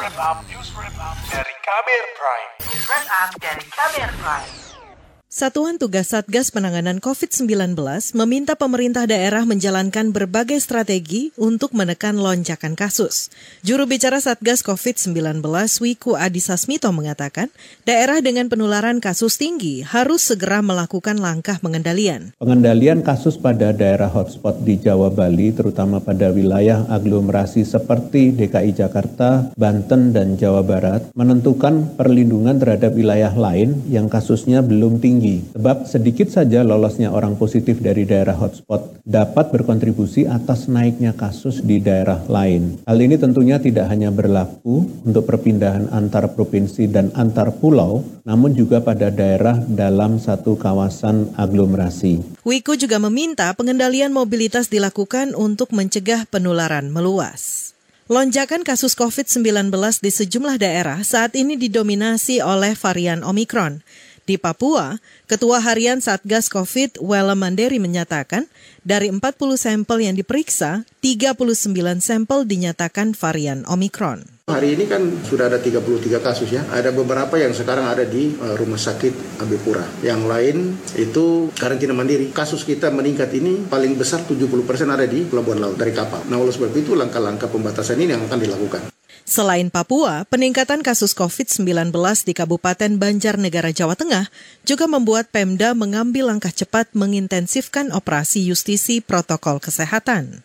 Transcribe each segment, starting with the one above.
wrap up, news wrap up dari Kamer Prime. News Wrap Up dari Kamer Prime. Satuan Tugas Satgas Penanganan COVID-19 meminta pemerintah daerah menjalankan berbagai strategi untuk menekan lonjakan kasus. Juru bicara Satgas COVID-19 Wiku Adhisa Smito mengatakan, daerah dengan penularan kasus tinggi harus segera melakukan langkah pengendalian. Pengendalian kasus pada daerah hotspot di Jawa Bali, terutama pada wilayah aglomerasi seperti DKI Jakarta, Banten, dan Jawa Barat, menentukan perlindungan terhadap wilayah lain yang kasusnya belum tinggi tinggi, sebab sedikit saja lolosnya orang positif dari daerah hotspot dapat berkontribusi atas naiknya kasus di daerah lain. Hal ini tentunya tidak hanya berlaku untuk perpindahan antar provinsi dan antar pulau, namun juga pada daerah dalam satu kawasan aglomerasi. Wiku juga meminta pengendalian mobilitas dilakukan untuk mencegah penularan meluas. Lonjakan kasus COVID-19 di sejumlah daerah saat ini didominasi oleh varian Omikron. Di Papua, Ketua Harian Satgas COVID Wela Manderi menyatakan, dari 40 sampel yang diperiksa, 39 sampel dinyatakan varian Omikron. Hari ini kan sudah ada 33 kasus ya. Ada beberapa yang sekarang ada di uh, Rumah Sakit Abipura. Yang lain itu karantina mandiri. Kasus kita meningkat ini paling besar 70% ada di Pelabuhan Laut dari kapal. Nah oleh sebab itu langkah-langkah pembatasan ini yang akan dilakukan. Selain Papua, peningkatan kasus COVID-19 di Kabupaten Banjarnegara, Jawa Tengah juga membuat Pemda mengambil langkah cepat mengintensifkan operasi justisi protokol kesehatan.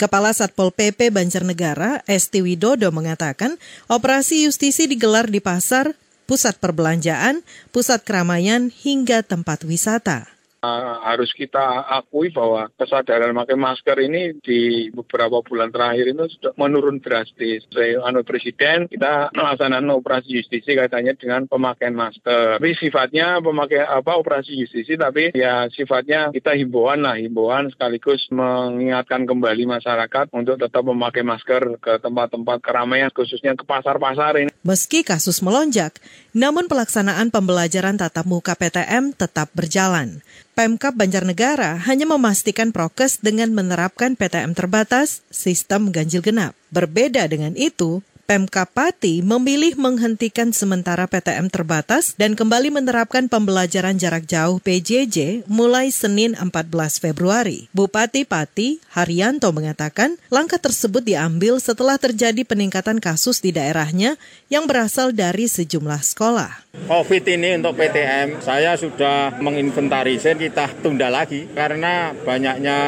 Kepala Satpol PP Banjarnegara, Esti Widodo mengatakan, operasi justisi digelar di pasar, pusat perbelanjaan, pusat keramaian, hingga tempat wisata. Uh, harus kita akui bahwa kesadaran memakai masker ini di beberapa bulan terakhir itu sudah menurun drastis. Saya anu presiden kita melaksanakan operasi justisi katanya dengan pemakaian masker. Tapi sifatnya pemakai apa operasi justisi tapi ya sifatnya kita himbauan lah himbauan sekaligus mengingatkan kembali masyarakat untuk tetap memakai masker ke tempat-tempat keramaian khususnya ke pasar-pasar ini. Meski kasus melonjak, namun pelaksanaan pembelajaran tatap muka PTM tetap berjalan. Pemkap Banjarnegara hanya memastikan prokes dengan menerapkan PTM terbatas, sistem ganjil genap. Berbeda dengan itu, Pemkap Pati memilih menghentikan sementara PTM terbatas dan kembali menerapkan pembelajaran jarak jauh PJJ mulai Senin 14 Februari. Bupati Pati, Haryanto mengatakan langkah tersebut diambil setelah terjadi peningkatan kasus di daerahnya yang berasal dari sejumlah sekolah. COVID ini untuk PTM saya sudah menginventarisir kita tunda lagi karena banyaknya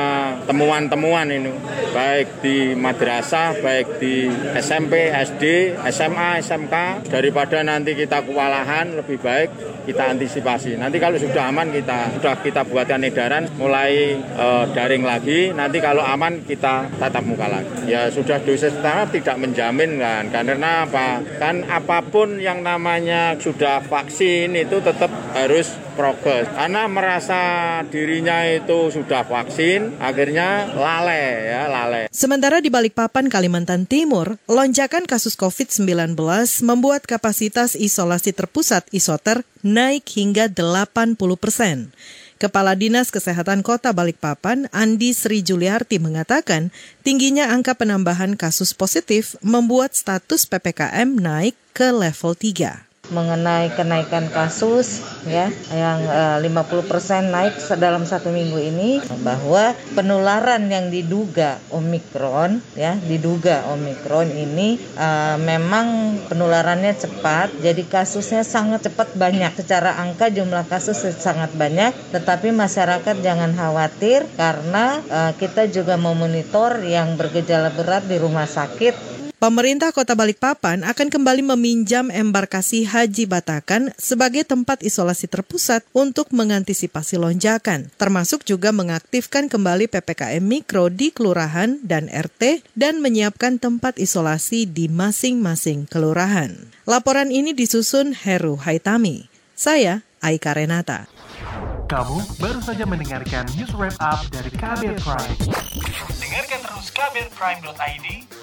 temuan-temuan ini baik di madrasah, baik di SMP, SD, SMA, SMK daripada nanti kita kewalahan lebih baik kita antisipasi. Nanti kalau sudah aman kita sudah kita buatkan edaran mulai e, daring lagi. Nanti kalau aman kita tatap muka lagi. Ya sudah dosis pertama tidak menjamin kan karena apa? Kan apa pun yang namanya sudah vaksin itu tetap harus prokes karena merasa dirinya itu sudah vaksin akhirnya lalai ya lalai. Sementara di Balikpapan Kalimantan Timur, lonjakan kasus COVID-19 membuat kapasitas isolasi terpusat isoter naik hingga 80 persen. Kepala Dinas Kesehatan Kota Balikpapan, Andi Sri Juliarti mengatakan, tingginya angka penambahan kasus positif membuat status PPKM naik ke level 3 mengenai kenaikan kasus ya yang uh, 50% naik dalam satu minggu ini bahwa penularan yang diduga Omikron ya diduga Omikron ini uh, memang penularannya cepat jadi kasusnya sangat cepat banyak. Secara angka jumlah kasus sangat banyak tetapi masyarakat jangan khawatir karena uh, kita juga memonitor yang bergejala berat di rumah sakit Pemerintah Kota Balikpapan akan kembali meminjam embarkasi Haji Batakan sebagai tempat isolasi terpusat untuk mengantisipasi lonjakan, termasuk juga mengaktifkan kembali PPKM Mikro di kelurahan dan RT dan menyiapkan tempat isolasi di masing-masing kelurahan. Laporan ini disusun Heru Haitami. Saya Aika Renata. Kamu baru saja mendengarkan news wrap up dari Kabel Prime. Dengarkan terus kabelprime.id,